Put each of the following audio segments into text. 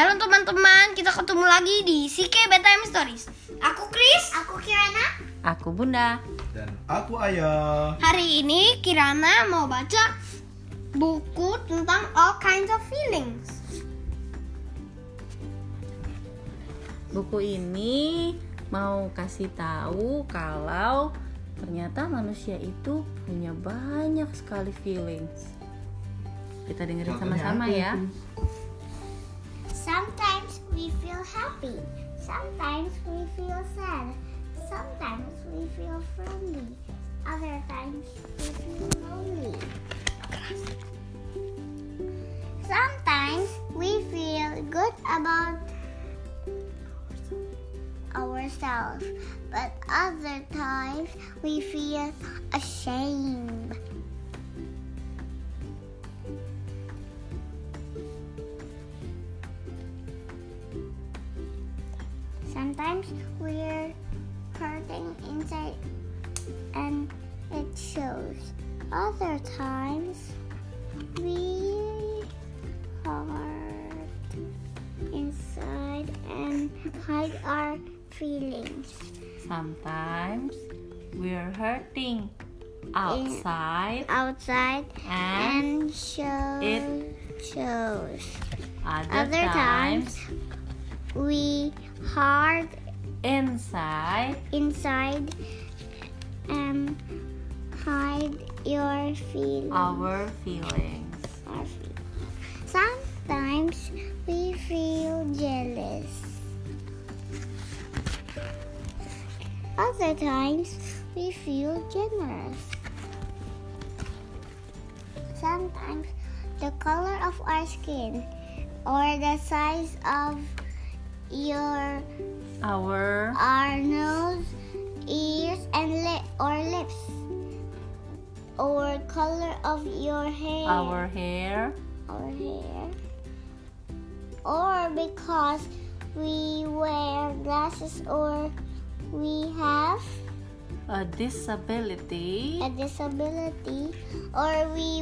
Halo teman-teman, kita ketemu lagi di CK Bedtime Stories. Aku Chris. Aku Kirana. Aku Bunda. Dan aku Ayah. Hari ini Kirana mau baca buku tentang all kinds of feelings. Buku ini mau kasih tahu kalau ternyata manusia itu punya banyak sekali feelings. Kita dengerin sama-sama ya. Sometimes we feel happy. Sometimes we feel sad. Sometimes we feel friendly. Other times we feel lonely. Sometimes we feel good about ourselves, but other times we feel ashamed. Sometimes we're hurting inside and it shows. Other times we hurt inside and hide our feelings. Sometimes we're hurting outside Outside and and show it- shows. other, Other times times we hard inside inside and hide your feelings. our feelings. our feelings. Sometimes we feel jealous. Other times we feel generous. Sometimes the color of our skin or the size of your Our our nose, ears, and lip or lips, or color of your hair, our hair. Our hair, or because we wear glasses or we have a disability. a disability, or we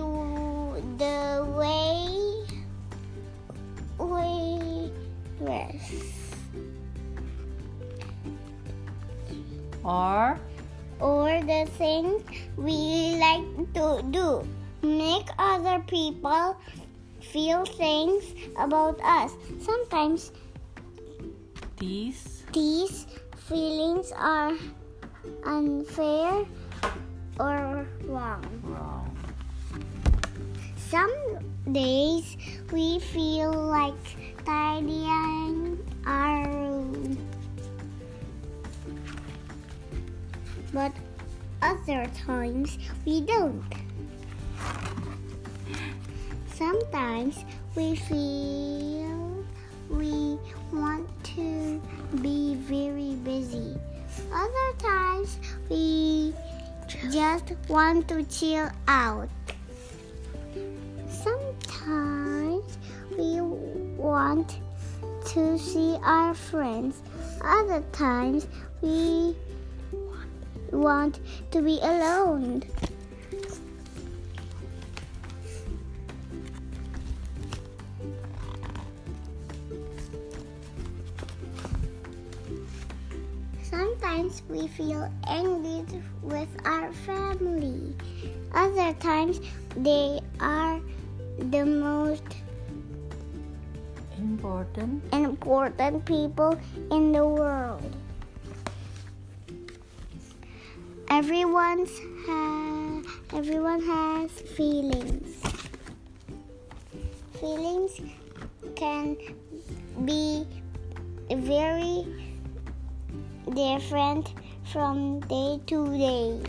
the way or or the things we like to do. Make other people feel things about us. Sometimes these these feelings are unfair or wrong. wrong. Some days we feel like tidying But other times we don't. Sometimes we feel we want to be very busy. Other times we just want to chill out. Sometimes we want to see our friends. Other times we want to be alone. Sometimes we feel angry with our family. Other times they are the most important important people in the world. Everyone's ha- everyone has feelings. Feelings can be very different from day to day.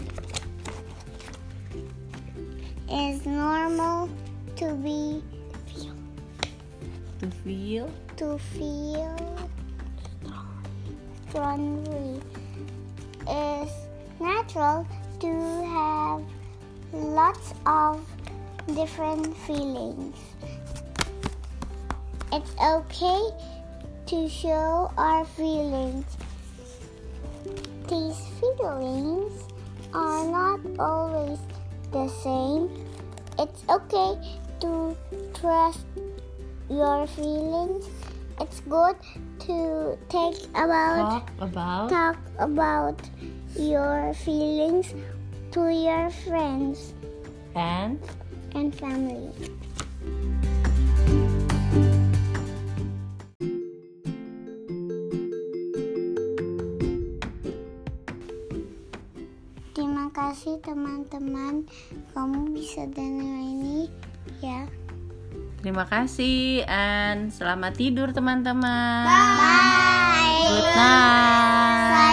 It's normal to be to feel to feel strongly. It's natural to have lots of different feelings. It's okay to show our feelings. These feelings are not always the same. It's okay to trust your feelings it's good to take about Talk about talk about your feelings to your friends and and family. Terima kasih teman-teman, kamu bisa dengar ini ya. Terima kasih and selamat tidur teman-teman. Bye. Good night.